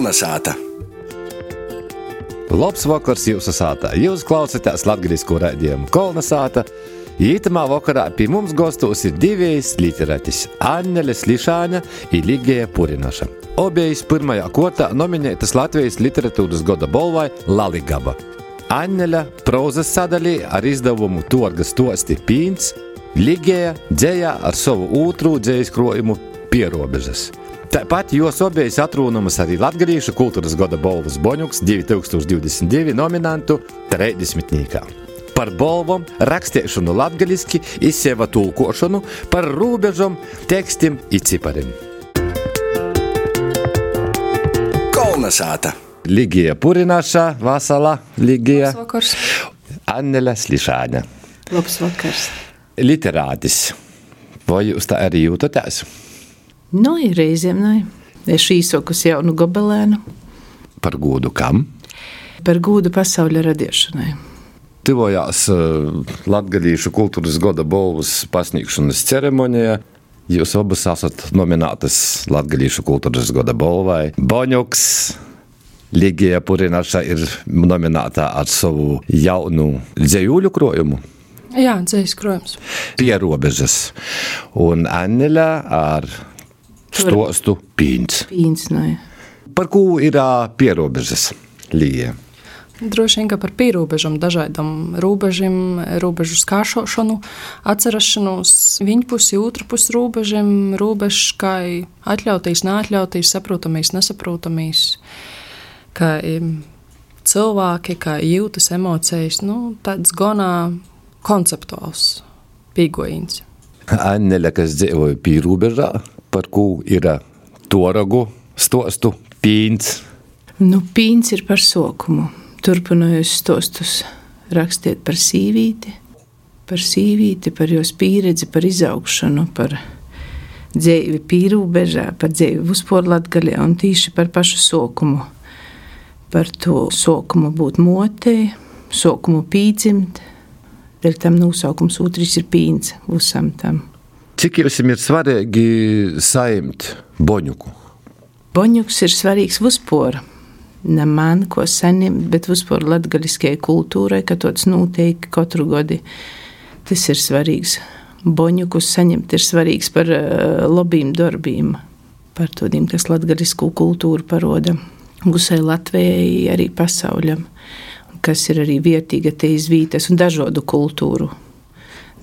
Kolnesāta! Labs vakars jūsu sātā. Jūs klausāties latviešu raidījumu Kolnesāta. Ītamā vakarā pie mums gastos ir divas literātis - Annele Slišāņa un Ligija Purinaša. Obējas pirmajā kārtā nominētas Latvijas literatūras gada balvai Laligaba. Annele prozas sadalī ar izdevumu Torgas tosti Pīns, Ligija dzējā ar savu otru dzējas krojumu Pierobežas. Tāpat jos obējas atrūnamas arī Latvijas kultūras gada balvas Boņuks 2022 nominantu 30. Par balvom, rakstīšanu latviešu, izsēva tulkošanu, par robežām, tekstiem un cipariem. Kolnesāta! Ligija Purinaša, Vasala, Ligija, Vakars. Annele Slišāņa. Labs vakars. Literātis. Vai jūs tā arī jūtaties? Nu, ir reizēm, nē. Es īsokus jaunu gobelēnu Par godu kam? par gūdu pasaules radīšanai. Tuvojās uh, Latvijas kultūras gada balvas pasniegšanas ceremonijā. Jūs abas esat nominētas Latvijas kultūras gada balvai. Boņuks, Ligija Purinaša ir nominēta ar savu jaunu dzējuļu krojumu. Jā, dzīslis krājums. Pierobežas un Anela ar stostu pīns. Pīns, nē. Par ko ir pierobežas līnija? Droši vien, ka par pierobežam, dažādām robežām, robežu skāršošanu, atcerēšanos, viņa pusi, otru pusi robežam, robežs, kā atļauties, neatļauties, saprotamīs, nesaprotamīs, kā cilvēki, kā jūtas emocijas, nu, tāds gonā konceptuāls pīgojums. Anela, kas dzīvoja pierobežā, par ko ir ā, toragu stostu pīns. Nu, pīns ir par sokumu. Turpinājot stostus, rakstiet par sīvīti, par sīvīti, par jos pieredzi, par izaugšanu, par dzīvi pīrūbežā, par dzīvi uzporlatgaļā un tīši par pašu sokumu. Par to sokumu būt motei, sokumu pīdzimt. Dēļ tam nosaukums otrs ir pīns visam tam. Cik jums ir svarīgi saimt boņuku? Boņuks ir svarīgs vispār. Ne man, ko saņemt, bet vispār latgaliskajai kultūrai, ka tāds notiek katru gadu. Tas ir svarīgs. Boņukus saņemt ir svarīgs par uh, labiem darbiem, par tādiem, kas latgalisku kultūru paroda. Gusai Latvijai, arī pasauļam, kas ir arī vietīga te izvītas un dažādu kultūru.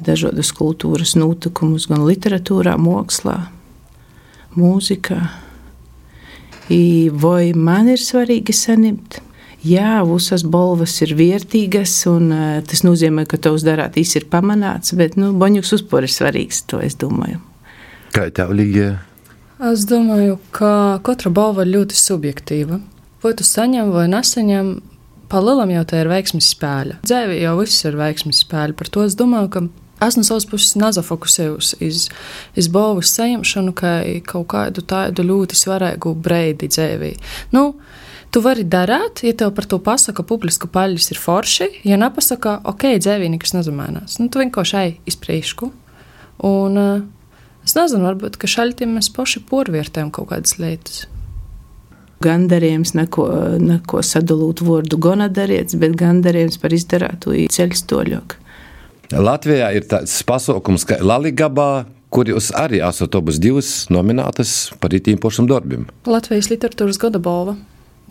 Dažādas kultūras notikumus gan literatūrā, mākslā, mūzikā. I vai man ir svarīgi saņemt? Jā, visas balvas ir vērtīgas, un uh, tas nozīmē, ka tavs darātīs ir pamanāts, bet nu, boņuks uzpor ir svarīgs, to es domāju. Kā tev līnija? Es domāju, ka katra balva ir ļoti subjektīva. Vai tu saņem vai nesaņem, pa lielam jau tā ir veiksmes spēle. Dzīvē jau viss ir veiksmes spēle. Par to es domāju, ka es no savas puses nezafokusējos uz, balvas saņemšanu, kā kaut kādu tādu ļoti svarīgu breidi dzīvē. Nu, Tu vari darīt, ja tev par to pasaka, publiska paļģis ir forši. Ja nepasaka, ok, dzīvē nekas nezamainās. Nu, tu vienkārši ej iz priekšu. Un uh, es nezinu, varbūt, ka šaļtiem mēs paši porvērtējam kaut kādas lietas. Gandarījums neko, neko sadalīt vārdu gonadarīts, bet gandarījums par izdarātu ceļu stoļoku. Latvijā ir tāds pasaukums, ka Laligabā, kur jūs arī esat abas divas nominētas par pašam darbiem. Latvijas literatūras gada balva.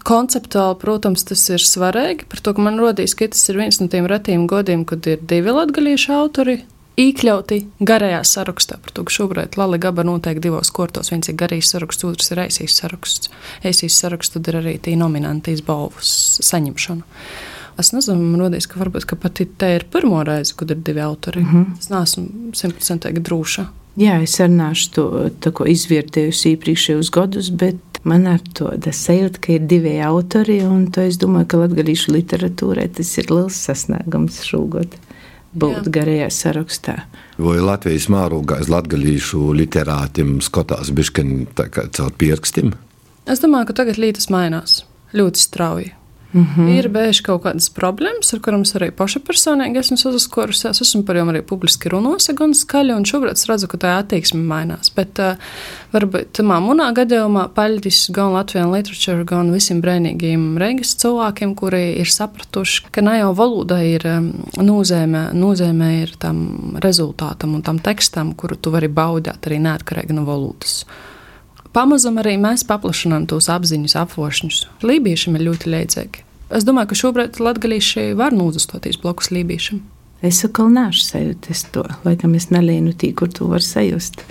Konceptuāli, protams, tas ir svarīgi. Par to, ka man rodīs, ka tas ir viens no tiem retiem gadiem, kad ir divi latgaliešu autori iekļauti garajā sarakstā. Par to, ka šobrīd Lali Gaba noteikti divos kortos. Viens ir garīgs saraksts, otrs ir eisīs saraksts. Eisīs saraksts tad ir arī tī nominanti balvas saņemšana. Es nezinu, man rodīs, ka varbūt ka pat te ir pirmo reizi, kad ir divi autori. Mm -hmm. Es neesmu simtprocentīgi droša. Jā, es arī neesmu to, izvērtējusi iepriekšējos gadus, bet man ir tāda sajūta, ka ir divi autori, un to es domāju, ka latviešu literatūrai tas ir liels sasniegums šogad būt Jā. garajā sarakstā. Vai Latvijas mārūgā aiz latgalīšu literātiem skatās bišķiņ tā kā caur pierkstiem? Es domāju, ka tagad lietas mainās ļoti strauji. Mm -hmm. Ir bijušas kaut kādas problēmas, ar kurām es arī paša personīgi esmu saskarusies. Esmu par viņiem arī publiski runājusi gan skaļi, un šobrīd es redzu, ka tā attieksme mainās. Bet uh, varbūt tamā manā gadījumā paļģis gan Latvijas literatūra, gan visiem brīvīgiem reigas cilvēkiem, kuri ir sapratuši, ka ne jau valoda ir nozīme, nozīme ir tam rezultātam un tam tekstam, kuru tu vari baudīt arī neatkarīgi no valodas. Pamazam arī mēs paplašinām tos apziņas apvošņus. Lībiešiem ir ļoti līdzīgi. Es domāju, ka šobrīd latgalīši var nūzastoties blokus lībīšam. Es atkal nešu sajūties to, laikam es nelīnu tī, kur tu var sajust.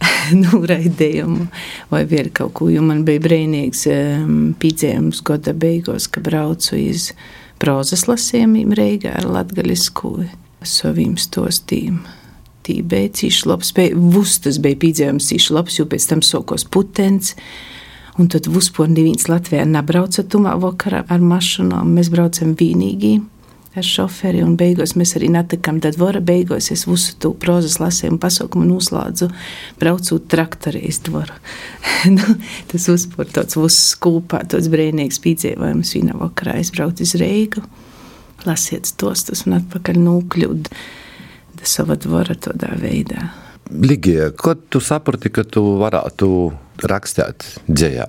nu, raidījumu vai vēl kaut ko. Man bija brīnīgs um, piedzīvums gada beigās, ka braucu iz prozas lasījumiem Reigā ar latgaļisku saviem stostīm. Tī bija cīši labs, vustas bija piedzīvums cīši labs, jo pēc tam sokos putens. Un tad vispār neviens Latvijā nebrauca tumā vakarā ar mašīnām. Mēs braucam vienīgi ar šoferi, un beigās mēs arī netikām. Tad vara beigās es visu to prozas lasīju un pasaukumu noslēdzu, braucot traktorī iz dvaru. nu, tas vispār tāds uzskūpā, tāds brīnīgs piedzīvojums vienā vakarā. Es braucu uz Reigu, lasiet stostus un atpakaļ nokļūt sava dvara tādā veidā. Ligija, kad tu saprati, ka tu varētu rakstīt dzējā?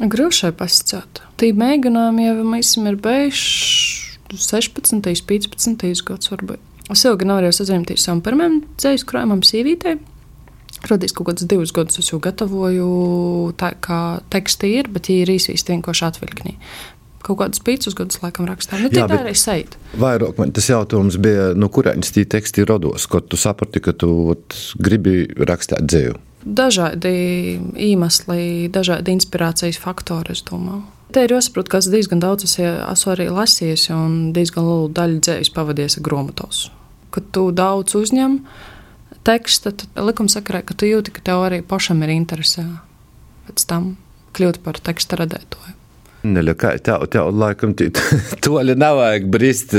Grūšai pasakāt. Tī mēģinājumi jau mēs ir beiguši 16, 15 gads varbūt. Es ilgi nevarēju sazināties ar pirmajam dzējas krājumam sīvītei. Radīs kaut kādus divus gadus, es jau gatavoju tā, kā teksti ir, bet viņi ir īsvīsti vienkārši atvilknī kaut kādus piecus gadus laikam rakstām. Nu, Jā, tā arī sajūt. Vairāk man tas jautājums bija, no kurienes tie teksti rados, kad tu saprati, ka tu ot, gribi rakstīt dzēju? Dažādi iemesli, dažādi inspirācijas faktori, es domāju. Te ir jāsaprot, ka es diezgan daudz esmu arī lasījis, un diezgan lielu daļu dzējas pavadījis grāmatos. Kad tu daudz uzņem tekstu, tad likums sakarā, ka tu jūti, ka tev arī pašam ir interese pēc tam kļūt par teksta radētoju. Neļa, kā tev, tev laikam toļi nevajag brist.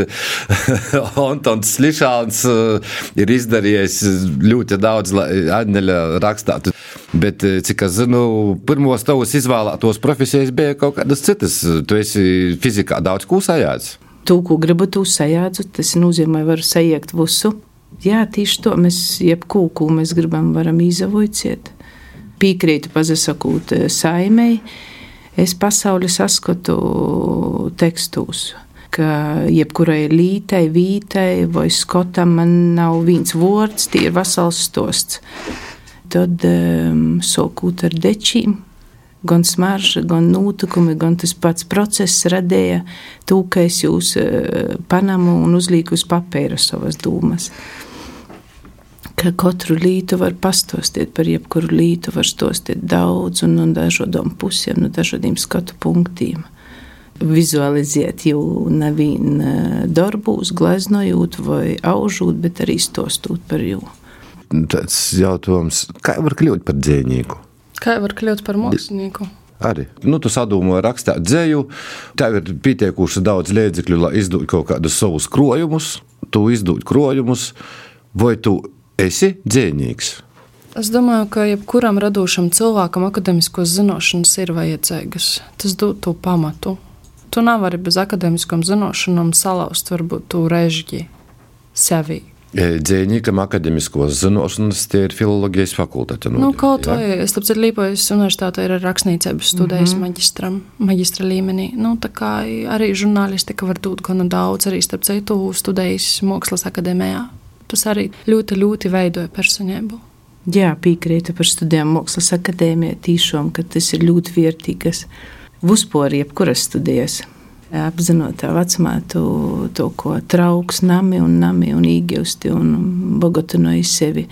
Antons Slišāns uh, ir izdarījis ļoti daudz, lai Aņeļa rakstātu. Bet, cik es zinu, pirmos tavus izvēlētos profesijas bija kaut kādas citas. Tu esi fizikā daudz kūsājāts. Tu, ko gribu, tu sajādzu, tas nozīmē, varu sajiekt visu. Jā, tieši to mēs, jebkū, ko mēs gribam, varam izavojciet. Piekrītu pazasakūt saimei es pasauli saskatu tekstos. Ka jebkurai lītai, vītai vai skotam nav viens vārds, tie ir vesels stosts. Tad um, sokūt ar dečīm, gan smarža, gan notikumi, gan tas pats process radīja to, ka es jūs uh, panamu un uzlīku uz papīra savas dūmas ka katru lītu var pastostīt, par jebkuru lītu var stostīt daudz un no dažādām pusēm, no dažādiem skatu punktiem. Vizualizēt jau nevienu eh, darbus, gleznojot vai aužot, bet arī stostot par jū. Tas jautājums, kā var kļūt par dzēnieku? Kā var kļūt par mākslinieku? Arī. Nu, tu sadomāji rakstīt dzēju, tev ir pietiekuši daudz līdzekļu, lai izdotu kaut kādus savus krojumus, tu izdod krojumus, vai tu esi dzīvnieks. Es domāju, ka jebkuram radošam cilvēkam akadēmiskos zināšanas ir vajadzīgas. Tas dod to pamatu. Tu nevari bez akadēmiskām zināšanām salauzt varbūt to režģi sevi. E, Dzīvniekam akadēmiskos zināšanas tie ir filozofijas fakultāte. Nu, kaut vai ja? es tāpēc Līpojas universitātē ir rakstniecības studējis mm -hmm. maģistram, maģistra līmenī. Nu, tā kā arī žurnālistika var dot gana daudz, arī starp citu studējis mākslas akadēmijā tas arī ļoti, ļoti veidoja personību. Jā, piekrītu par studijām Mākslas akadēmijā, tīšām, ka tas ir ļoti vērtīgas. Vispār, jebkuras studijas, apzinot tā vecumā, to, to ko trauks, nami un nami un īgjusti un bogatinoja sevi.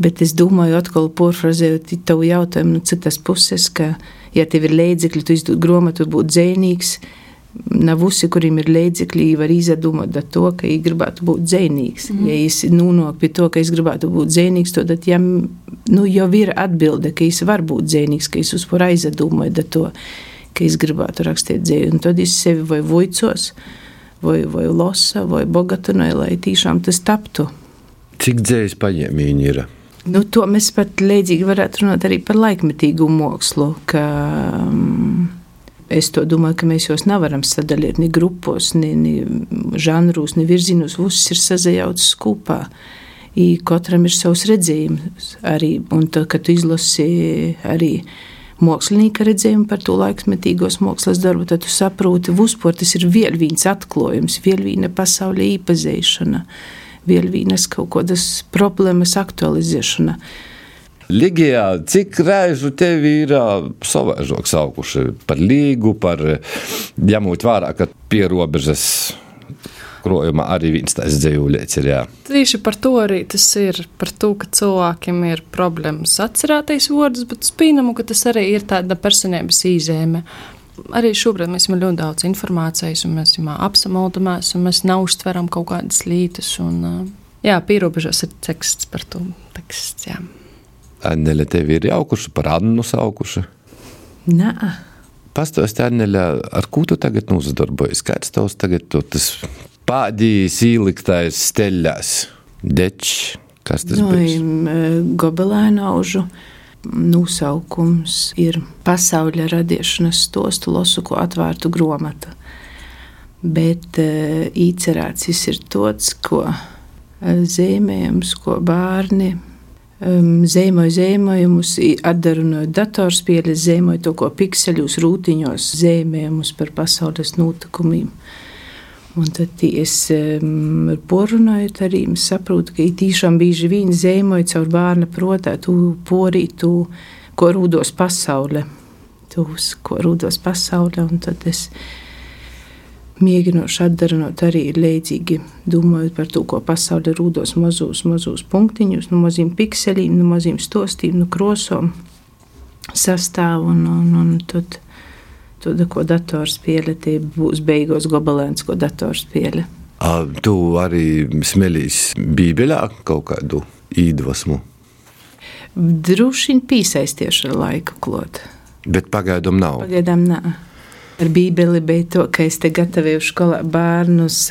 Bet es domāju, atkal porfrazējot tavu jautājumu no citas puses, ka, ja tev ir līdzekļi, tu izdod grāmatu, būt dzēnīgs, Nav visi, kuriem ir līdzekļi, var izdomāt to, ka viņi gribētu būt dzēnīgs. Mm. Ja viņš nonāk pie to, ka viņš gribētu būt dzēnīgs, tad viņam nu, jau ir atbilde, ka viņš var būt dzēnīgs, ka viņš uzpār aizdomāja to, ka viņš gribētu rakstīt. Un tad viņš sevi vai voicos, vai, vai losa, vai bogatinoja, lai tiešām tas taptu. Cik dzējas paņēmiņi ir? Nu, to mēs pat līdzīgi varētu runāt arī par laikmetīgu mākslu. Ka, um, es domāju, ka mēs jūs nevaram sadalīt ni grupos, ni, ni žanrus, ni virzienus. Viss ir sazajauts kopā. Katram ir savs redzējums arī, un to, kad izlasi arī mākslinieka redzējumu par to laikmetīgos mākslas darbu, tad tu saproti, ka uzsportas ir vēl viens atklājums, vēl viena pasaules īpazīšana, vēl vienas kaut kādas problēmas aktualizēšana. Ligijā, cik reižu tev ir savaižok saukuši par līgu, par ņemot vērā, ka pierobežas krojumā arī viens tāds dzīvulēts ir. Jā. Tieši par to arī tas ir. Par to, ka cilvēkiem ir problēmas atcerēties vārdus, bet spīnamu, ka tas arī ir tāda personības īzēme. Arī šobrīd mēs esam ļoti daudz informācijas, un mēs apsamoldamies, un mēs neuztveram kaut kādas lietas. Un, jā, pierobežos ir teksts par to. Teksts, jā. Anneļa tevi ir jaukuši par Annu saukuši? Nē. Pastāstiet, Anneļa, ar ko tu tagad nozadarbojies? Kāds tavs tagad to tas pādījis īliktais steļās? Dečs, kas tas no, bija? Gobelēna aužu nosaukums ir pasaules radīšanas stostu losu, ko atvērtu gromata. Bet uh, īcerēts ir tāds, ko zīmējums, ko bērni um, zīmoju zīmojumus, atdarinot datorspēles, zīmoju to, ko pikseļos, rūtiņos, zīmējumus par pasaules notikumiem. Un tad es um, porunāju, arī saprotu, ka tiešām bieži vien zīmoju caur bērna protā, tu porītu, ko rūdos pasaule. Tūs, ko rūdos pasaule, un tad es mēģinoši atdarinot arī līdzīgi, domājot par to, ko pasaule rūdos mazos, mazos punktiņus, no maziem pikseliem, no maziem stostiem, no krosom sastāv un, un, un tad, tad ko dators pieļa, tie būs beigos gobelēns, ko dators pieļa. Tu arī smelīs bībelā kaut kādu īdvasmu? Droši vien piesaistieši ar laiku klot. Bet pagaidām nav. Pagaidām nav. Ar Bībeli bija to, ka es te gatavoju skolā bērnus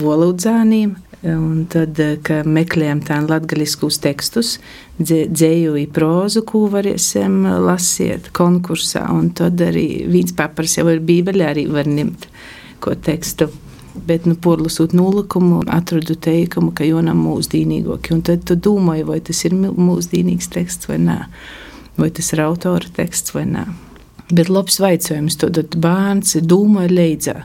valodzāniem. Un tad, kad meklējām tādu latviešu tekstus, dzēju prózu, ko varēsim lasīt konkursā. Un tad arī viens papars jau ir Bībelē, arī var ņemt ko tekstu. Bet, nu, porlasot nulikumu, atradu teikumu, ka jonam mūsdīnīgāki. Un tad tu domāji, vai tas ir mūsdīnīgs teksts vai nē, vai tas ir autora teksts vai nē. Bet labs vaicājums, tad bērns domāja leidzā.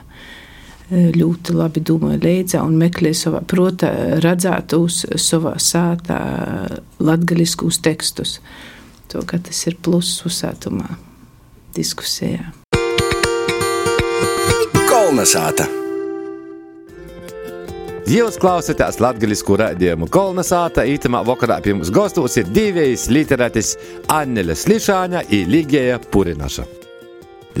Ļoti labi domāja leidzā un meklēja savā protā, redzētos savā sātā latgaļiskus tekstus. To, ka tas ir pluss uzsātumā diskusijā. Kolnesāta! Jūs klausāties Latvijas rādījumu kolonizāta. Ītamā vakarā pie mums gastos ir divas literātis Anneļa Slišāņa un Ligēja Purinaša.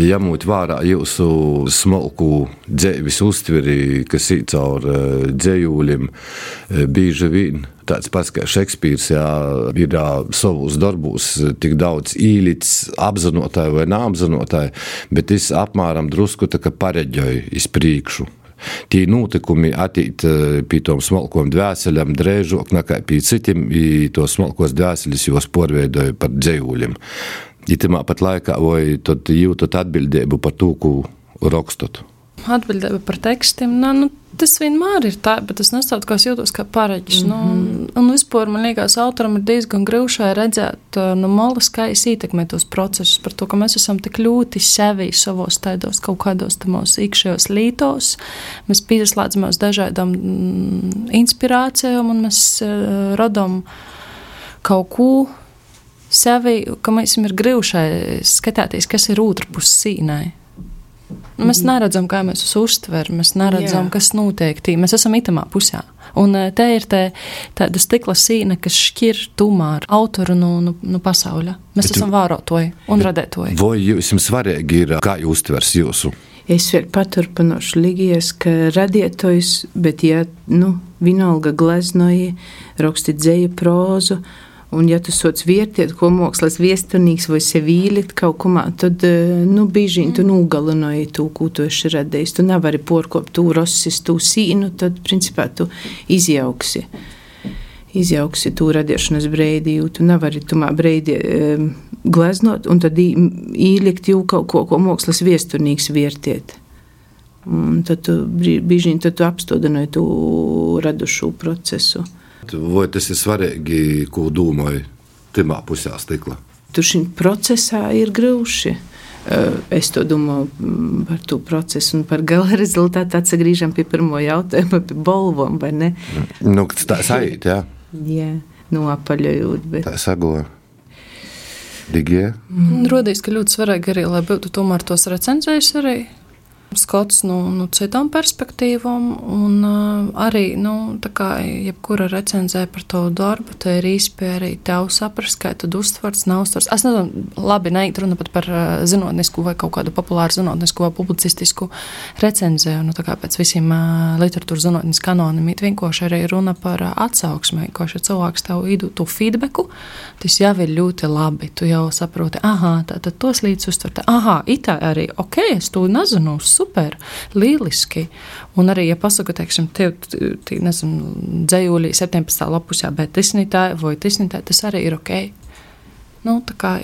Ņemot vērā jūsu smalku dzīves uztveri, kas ir caur dzējūlim, bieži vien tāds pats kā Šekspīrs, jā, ir savos darbos tik daudz īlīts, apzinotāji vai neapzinotāji, bet es apmēram drusku tā kā pareģoju iz priekšu tie notikumi attīt pie tom smalkom dvēselēm drēžok nekā pie citiem, i to smalkos dvēseles jūs porveidoja par dzējuļiem. Itimā pat laikā vai tad jūtat atbildību par to, ko rakstot? Atbildība par tekstiem. Nā, nu, tas vienmēr ir tā, bet es nesaprotu, kā es jūtos kā pareģis. Mm -hmm. nu, un, un vispār man liekas, autoram ir diezgan grūti redzēt no malas, kā es ietekmēju tos procesus, par to, ka mēs esam tik ļoti sevi savos tādos kaut kādos tamos iekšējos lītos. Mēs pieslēdzamies dažādām mm, inspirācijām un mēs uh, radām kaut ko sevi, ka mēs esam grūti skatīties, kas ir otrā pusē sīnai. Mēs neredzam, kā mēs uz uztveram, mēs neredzam, Jā. kas noteikti. Mēs esam itamā pusē. Un te ir te, tāda stikla sīna, kas šķir tumā ar autoru no, no, no pasaules. Mēs bet, esam vērotoji un radētoji. Vai jums svarīgi ir, kā jūs uztvers jūsu? Es vēl paturpināšu līgies, ka radītājs, bet ja, nu, vienalga gleznoja, rakstīt dzēju prózu, Un, ja tu sots vērtēt, ko mākslas viesturnieks vai sevīli kaut kumā, tad, eh, nu, bieži tu nogalināji to, ko tu esi radījis. Tu nevari porkopt to rosis, to sīnu, tad, principā, tu izjauksi. Izjauksi to radīšanas brīdi, jo tu nevari tumā brīdī um, gleznot un tad ielikt jau kaut ko, ko mākslas viesturnīgs vērtiet. Un tad tu brīži tu apstādināji to radušo procesu. Vai tas ir svarīgi, ko domāju tajā pusē stikla? Tur šim procesā ir grūti. Eh, es to domāju mm, par to procesu un par gala rezultātu. Atgriežam pie pirmā jautājuma, pie bolvām? Nu, tā sajūt, jā. jā, noapaļojot. Bet... Tā sagoja. Digie. Mm. Rodīs, ka ļoti svarīgi arī, lai būtu tomēr tos recenzējis arī skats no, no citām perspektīvām. Un, uh, arī nu, jebkura recenzē par tavu darbu, te ir īspēja arī tev saprast, kā tad uztverts, nav uztverts. Es nezinu, labi, neiet runa pat par uh, zinātnisku vai kaut kādu populāru zinātnisku vai publicistisku recenziju. Nu, pēc visiem uh, literatūras zinātnes kanoniem ir vienkārši arī runa par uh, atsauksmi. Vienkārši ja cilvēks tev idu to feedbacku, tas jau ir ļoti labi. Tu jau saproti, ah, tā tad tos līdz uztvert. Ah, itā arī, ok, es to nezinu super, lieliski. Un arī, ja pasaku, teiksim, tev, tī, nezinu, dzējuļi 17. lapusā, bet tisnītāji vai tisnītāji, tas arī ir ok. Nu, tā kā.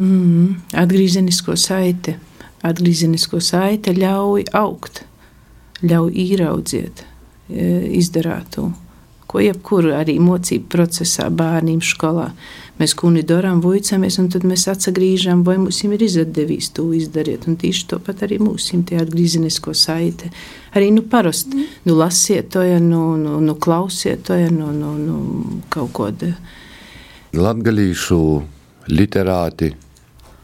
Mm, atgriezenisko saite. Atgriezenisko saite ļauj augt, ļauj ieraudzīt, e, izdarāt to, ko jebkuru arī mocību procesā bērniem skolā. Mēs kuni darām, voicamies, un tad mēs atsagrīžam, vai mums ir izdevies to izdarīt. Un tieši to pat arī mums ir tie atgriezenisko saite. Arī nu parasti, mm. nu lasiet to, ja, nu, nu, nu klausiet to, ja, nu, nu, nu kaut ko. Latgalīšu literāti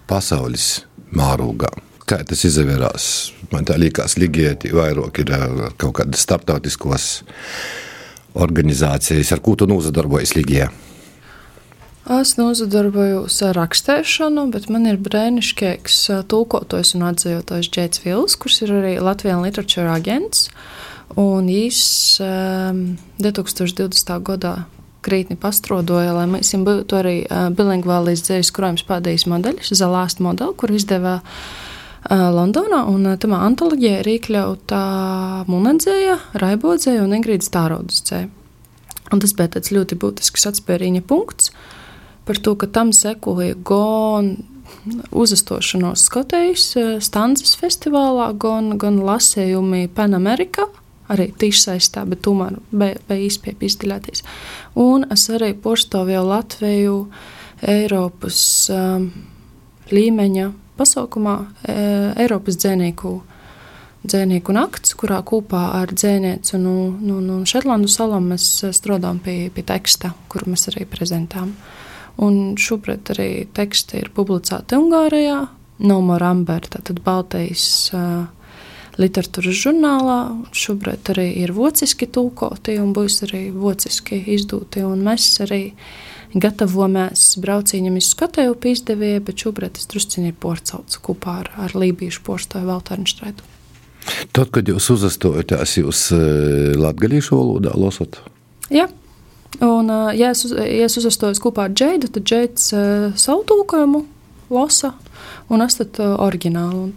pasaules mārūgā. Kā tas izvērās? Man tā liekas, Ligieti vairāk ir kaut kādas starptautiskos organizācijas, ar ko tu nozadarbojies Ligijā. Es nozadarbojos ar rakstēšanu, bet man ir brēnišķīgs tulkotājs un atzījotājs Džeits Vils, kurš ir arī Latvijas literatūra aģents. Un viņš um, 2020. gadā krītni pastrodoja, lai mēs būtu arī uh, bilingvālijas dzīves krājums pēdējais modelis, Zalāsta modeli, kur izdevā Londonā. Un tamā antoloģijā ir iekļauta Munedzēja, Raibodzēja un Ingrīdas Tārodas Un tas bija tāds ļoti būtisks atspēriņa punkts. Uh, par to, ka tam sekoja gan uzastošanos Skotijas eh, Stanzas festivālā, gan, gan lasējumi Panamerikā. Arī tiešsaistē, bet tomēr bija īstenībā izdeļāties. Un es arī porcelānu Latviju Eiropas um, līmeņa pasaukumā, e, Eiropas dzinēku dzēnieku nakts, kurā kopā ar dzēnieci no, no, no Šetlandu salām mēs strādājam pie, pie teksta, kuru mēs arī prezentējam. Un šobrīd arī teksti ir publicēti Ungārijā, No More Amber, tātad Baltijas uh, literatūras žurnālā. Šobrīd arī ir vociski tulkoti un būs arī vociski izdoti. Mēs arī gatavojamies braucienam uz Skotēju pie izdevēja, bet šobrīd tas drusciņi ir porcelāts kopā ar, ar lībiešu porcelānu Valtārņštraitu. Tad, kad jūs uzastojatās, jūs latgalīšu valodā lasat? Jā. Un, ja es, uz, ja es uzastojos kopā ar Džeidu, tad Džeids savu tulkojumu lasa, un es tad oriģinālu, un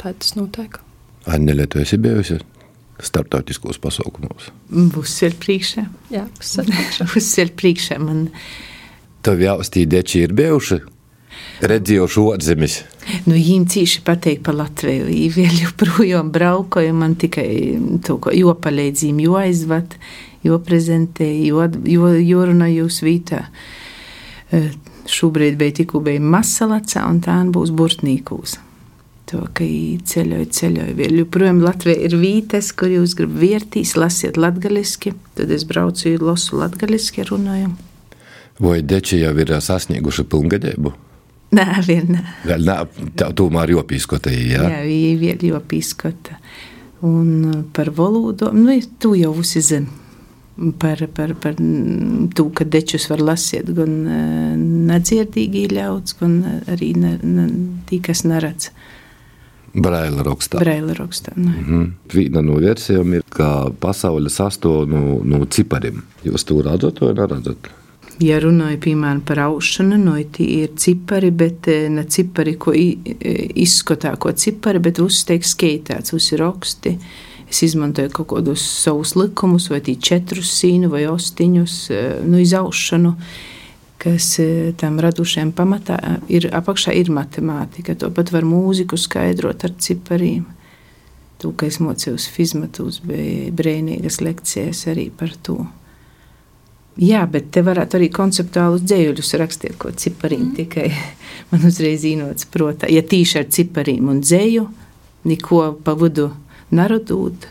tā tas notiek. Anneļa, tu esi bijusi starptautiskos pasaukumos? Uzsver priekšā. Jā, uzsver priekšā man. Tev jāustī deči ir bijuši? Redzējuši otzemes. Nu, viņiem cīši patīk par Latviju. Viņi vēl joprojām braukoja, man tikai to, ko jopalīdzīm, jo aizvat joprezentē, jo, jo, jorunā jūs vītā. E, šobrīd bija tikko bija masalacā, un tā būs burtnīkūs. To, ka ceļoju, ceļoju. Vēl joprojām Latvija ir vītes, kur jūs gribat vērtīs, lasiet latgaliski. Tad es braucu, lasu latgaliski runājumu. Vai deči jau ir sasnieguši pilngadību? Nē, vēl nē. Vēl nē, tā tomēr jopīskota, jā? Jā, viņi vēl jopīskota. Un par valodu, nu, tu jau usi zini par, par, par to, ka dečus var lasīt gan e, nedzirdīgi ļauts, gan arī ne, ne, tī, kas neredz. Braila rakstā. Braila rakstā. Mm -hmm. Viena no versijām ir, ka pasaule sastāv no, no cipariem. Jūs to redzat vai neredzat? Ja runāju piemēram par aušanu, no tie ir cipari, bet e, ne cipari, ko e, izskatā, ko cipari, bet uzsteik skeitāts, uzraksti. Uh, Es izmantoju kaut kādus savus likumus, vai tī četrus sīnu vai ostiņus, e, nu, izaušanu. kas e, tam radušiem pamatā ir apakšā ir matemātika. To pat var mūziku skaidrot ar cipariem. To, ka es mocījos fizmatus, bija brīnīgas lekcijas arī par to. Jā, bet te varētu arī konceptuālus dzējuļus rakstīt, ko ciparīm mm. tikai man uzreiz īnots protā. Ja tīši ar ciparīm un dzēju, neko pa vidu nerodūt,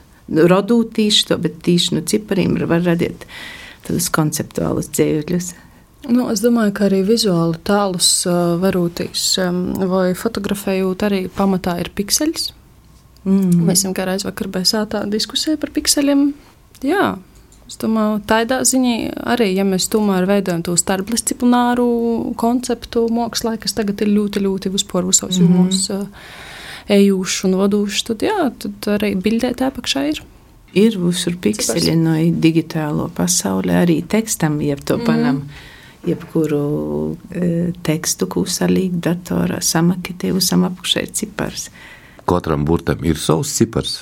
rodūt tīši to, bet tīši no ciparīm var radīt tādus konceptuālus dzējuļus. Nu, es domāju, ka arī vizuāli tēlus varūtīs um, vai fotografējot arī pamatā ir pikseļs. Mm. Mēs esam kā aizvakar bēsātā diskusija par pikseļiem. Jā, es domāju, tādā ziņā arī, ja mēs tomēr veidojam to starpdisciplināru konceptu mākslā, kas tagad ir ļoti, ļoti visos mm. jomos uh, ejuši un vadoši, tad jā, tad arī bildē tā apakšā ir. Ir visur pikseļi no digitālo pasaulē, arī tekstam, jeb to panam. Mm jebkuru e, tekstu, ko salīk datorā, samaketē, uzam apakšē ir cipars. Katram burtam ir savs cipars.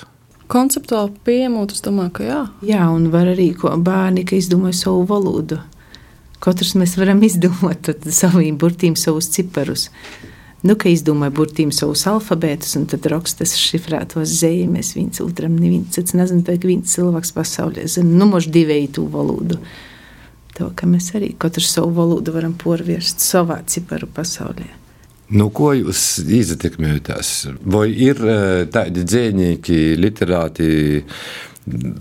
Konceptuāli pieņemot, es domāju, ka jā. Jā, un var arī ko bērni, ka izdomāja savu valodu. Katrs mēs varam izdomāt saviem burtīm savus ciparus. Nu, ka izdomāja burtīm savus alfabētus, un tad rakstas šifrētos zīmēs viens otram, neviens cits nezina, vai viens cilvēks pasaulē zina, nu, mož divēju valodu. To, ka mēs arī katru savu valodu varam porvērst savā ciparu pasaulē. Nu, ko jūs ietekmējat? Vai ir e, tādi dzīsnieki, literāti,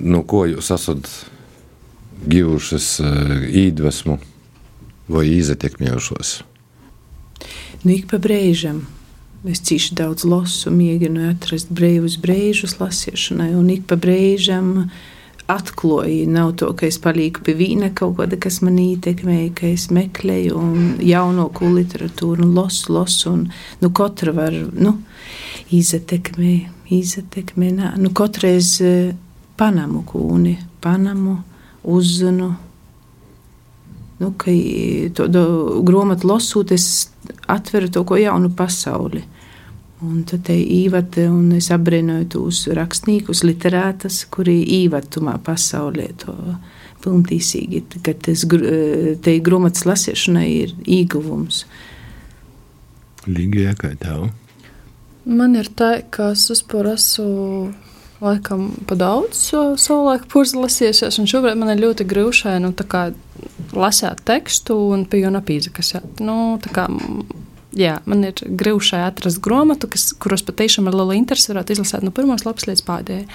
no ko jūs esat guvušas iedvesmu vai ietekmējušos? Nu, ik pa brīžam. Es cīši daudz lasu, mēģinu atrast brīvus brīžus lasīšanai, un ik pa brīžam atklāju. Nav to, ka es palieku pie vīna kaut kāda, kas man ietekmēja, ka es meklēju jaunāko literatūru, un lasu, lasu. Un, nu, katra var nu, iztekmē. Nā. Nu, katreiz eh, panamu kūni, panamu, uzzinu. Nu, ka to grāmatu lasot, es atveru to ko jaunu pasauli. Un tad te īvata, un es apbrīnoju tos rakstniekus, literātas, kuri īvatumā pasaulē to pilntīsīgi, ka tas te grāmatas lasīšanai ir ieguvums. Līgajā kā tev? Man ir tā, ka es vispār esmu laikam pa daudz savu laiku purzi lasījusies, un šobrīd man ir ļoti grūšai, nu, tā kā lasēt tekstu un pie un apīzakasēt. Nu, tā kā Jā, man ir grūti atrast grāmatu, kuros patiešām ar lielu interesi varētu izlasīt no pirmās lapas līdz pēdējai.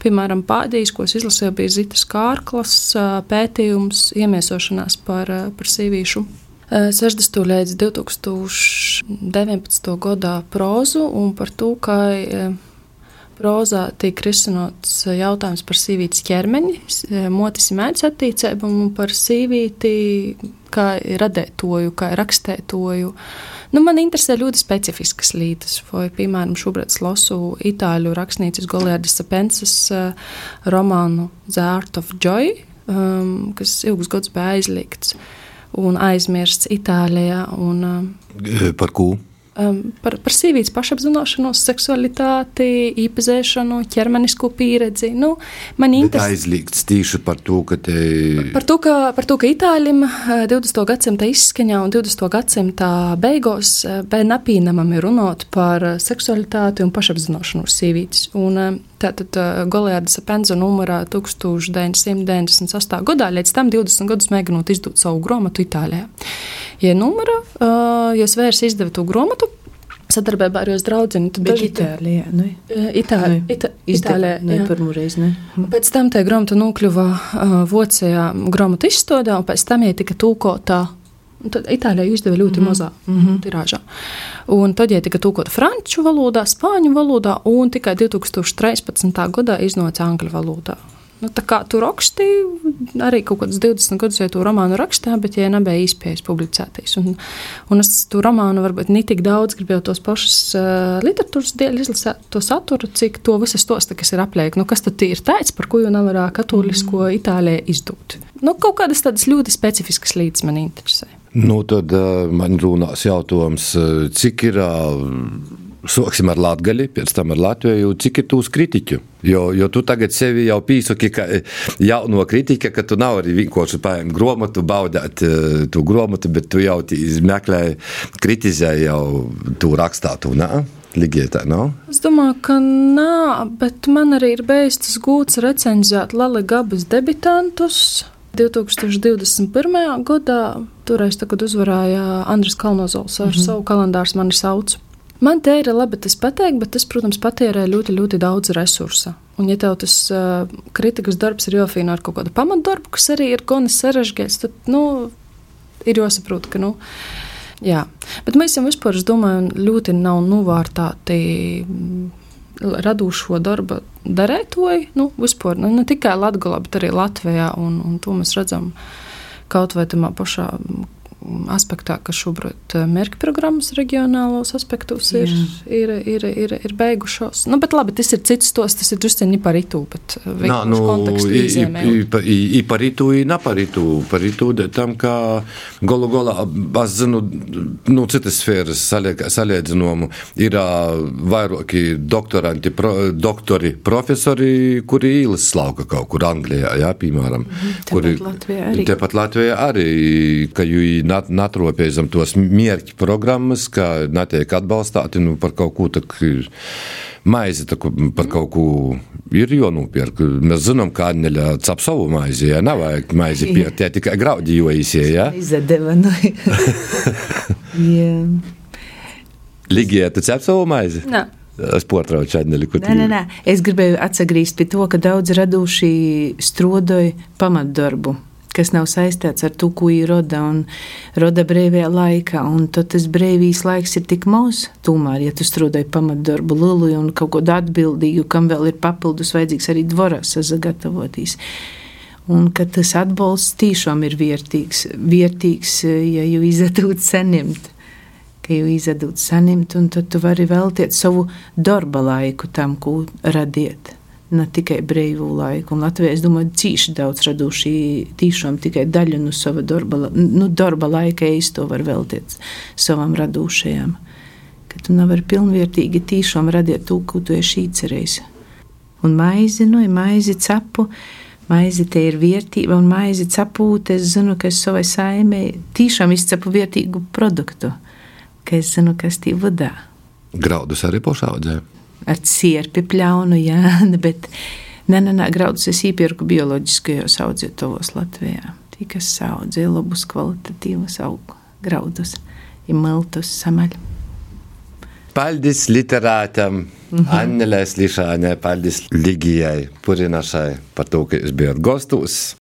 Piemēram, pēdējais, ko es izlasīju, bija Zitas Kārklas pētījums iemiesošanās par, par sīvīšu 60. līdz 2019. gadā prózu un par to, kā prozā tiek risināts jautājums par sīvītas ķermeni, motis mēdz attīcību un par sīvīti kā radētoju, kā rakstētoju. Nu, man interesē ļoti specifiskas lietas. Vai, piemēram, šobrīd lasu itāļu rakstnieces Goliardas Sapensas uh, romānu The Art of Joy, um, kas ilgus gadus bija aizliegts un aizmirsts Itālijā. Un, uh, Par ko? Um, par, par sievietes pašapziņošanos, seksualitāti, īpazēšanu, ķermenisko pieredzi. Nu, man interesē aizliegts tieši par to, ka te... par to, ka, par to, ka itāļiem 20. Eh, gadsimta izskaņā un 20. gadsimta beigās eh, bija napīnamami runāt par seksualitāti un pašapziņošanos sievietes. Un, Tātad uh, Goliāda Penza numurā 1998. gadā, līdz tam 20 gadus mēģinot izdot savu grāmatu Itālijā. Ja numura, uh, ja svērs izdeva to grāmatu, sadarbībā ar jūsu draugu. Daži Itālijā, nu, Itālijā, nu, Ita, Itālijā, pirmo reizi. Ne. Mhm. Pēc tam tā grāmata nokļuva uh, Vācijā grāmatu izstādē, un pēc tam viņa tika tūkota Tad Itālijā izdeva ļoti mm -hmm. mazā mm -hmm. tirāžā. Un tad, ja tika tūkota franču valodā, spāņu valodā, un tikai 2013. gadā iznāca angļu valodā. Nu, tā kā tu rakstīji, arī kaut kādus 20 gadus jau to romānu rakstīju, bet ja nebija iespējas publicēties. Un, un es to romānu varbūt ne tik daudz gribēju tos pašus uh, literatūras dēļ izlasīt, to saturu, cik to visu stostu, kas ir apliek. Nu, kas tad ir tāds, par ko jau nevarā katolisko mm. Itālijā izdot? Nu, kaut kādas tādas ļoti specifiskas lietas man interesē. Nu, tad uh, man runās jautājums, cik ir uh, Sāksim ar Latviju, pēc tam ar Latviju. Cik ir tūs kritiķu? Jo, jo tu tagad sevi jau pīsaki, ka jauno kritika, ka tu nav arī vienkārši paņemt grāmatu, baudīt uh, to grāmatu, bet tu jau meklēji, kritizēji jau to rakstātu. Ligietā, no? Es domāju, ka nē, bet man arī ir bijis tas gūts recenzēt Lali Gabas debitantus. 2021. gadā toreiz, kad uzvarēja Andris Kalnozols ar mm -hmm. savu kalendāru, mani sauc. Man te ir labi tas pateikt, bet tas, protams, patērē ļoti, ļoti daudz resursu. Un, ja tev tas uh, kritikas darbs ir jāfīna ar kaut kādu pamatdarbu, kas arī ir gana sarežģīts, tad nu, ir jāsaprot, ka. Nu, Jā, bet mēs jau vispār, es domāju, ļoti nav novārtāti radošo darba darētoji, nu, vispār nu, ne tikai Latvijā, bet arī Latvijā. Un, un to mēs redzam kaut vai tajā pašā aspektā, ka šobrīd eh, mērķa programmas reģionālos aspektos ir, ir, ir, ir, ir beigušos. Nu, bet labi, tas ir cits stos, tas ir drusciņi par itu, bet eh, Nā, nu, i, i, par itu, i na par itu, par itu, tam, ka golu golā, es zinu, nu, citas sfēras saliedzinomu, ir vairāki doktoranti, pro, doktori, profesori, kuri īlas slauka kaut kur Anglijā, jā, piemēram. Mhm, kuri, Latvijā arī. Tepat Latvijā arī, ka jū natropēja zem tos mērķu programmas, ka netiek atbalstāti nu, par kaut ko tādu. Maizi tā, par kaut ko ir jānopērk. Mēs zinām, ka Anneļa cap savu maizi. Ja? Nav vajag maizi piekt, ja tikai graudi joīsie. Ja? Izdeva. Nu. Ligija, tu cep savu maizi? Nē. Es portraucu Anneļu. Nē, nē, nē. Es gribēju atsagrīzt pie to, ka daudz radoši strodoja pamatdarbu kas nav saistīts ar to, ko ir roda un roda brīvajā laikā. Un tad tas brīvīs laiks ir tik maz. Tomēr, ja tu strādāji pamatdarbu lielu un kaut ko atbildīgu, kam vēl ir papildus vajadzīgs arī dvorā sagatavoties. Un ka tas atbalsts tiešām ir vērtīgs, vērtīgs ja jau izdod saņemt. Ka jau izdod saņemt, un tad tu vari veltīt savu darba laiku tam, ko radiet ne tikai brīvu laiku. Un Latvijā, es domāju, cīši daudz raduši tiešām tikai daļu no sava darba, nu, darba laika īsto var veltīt savam radošajam. Ka tu nevari pilnvērtīgi tiešām radīt to, ko tu esi izcerējis. Un maizi, nu, maizi cepu. Maize te ir vērtība, un maize cepūte. Es zinu, ka es savai saimē tiešām izcepu vērtīgu produktu, ka es zinu, kas tī vadā. Graudus arī pašaudzē ar sierpi pļaunu, jā, bet nē, nē, nē, graudus es iepirku bioloģiskajos audzētavos Latvijā. Tie, kas audzē labus kvalitatīvus augu graudus, ir miltus samaļu. Paldies literātam, mm -hmm. Annelē Slišanē, paldies Ligijai Purinašai par to, ka jūs bijat gostos.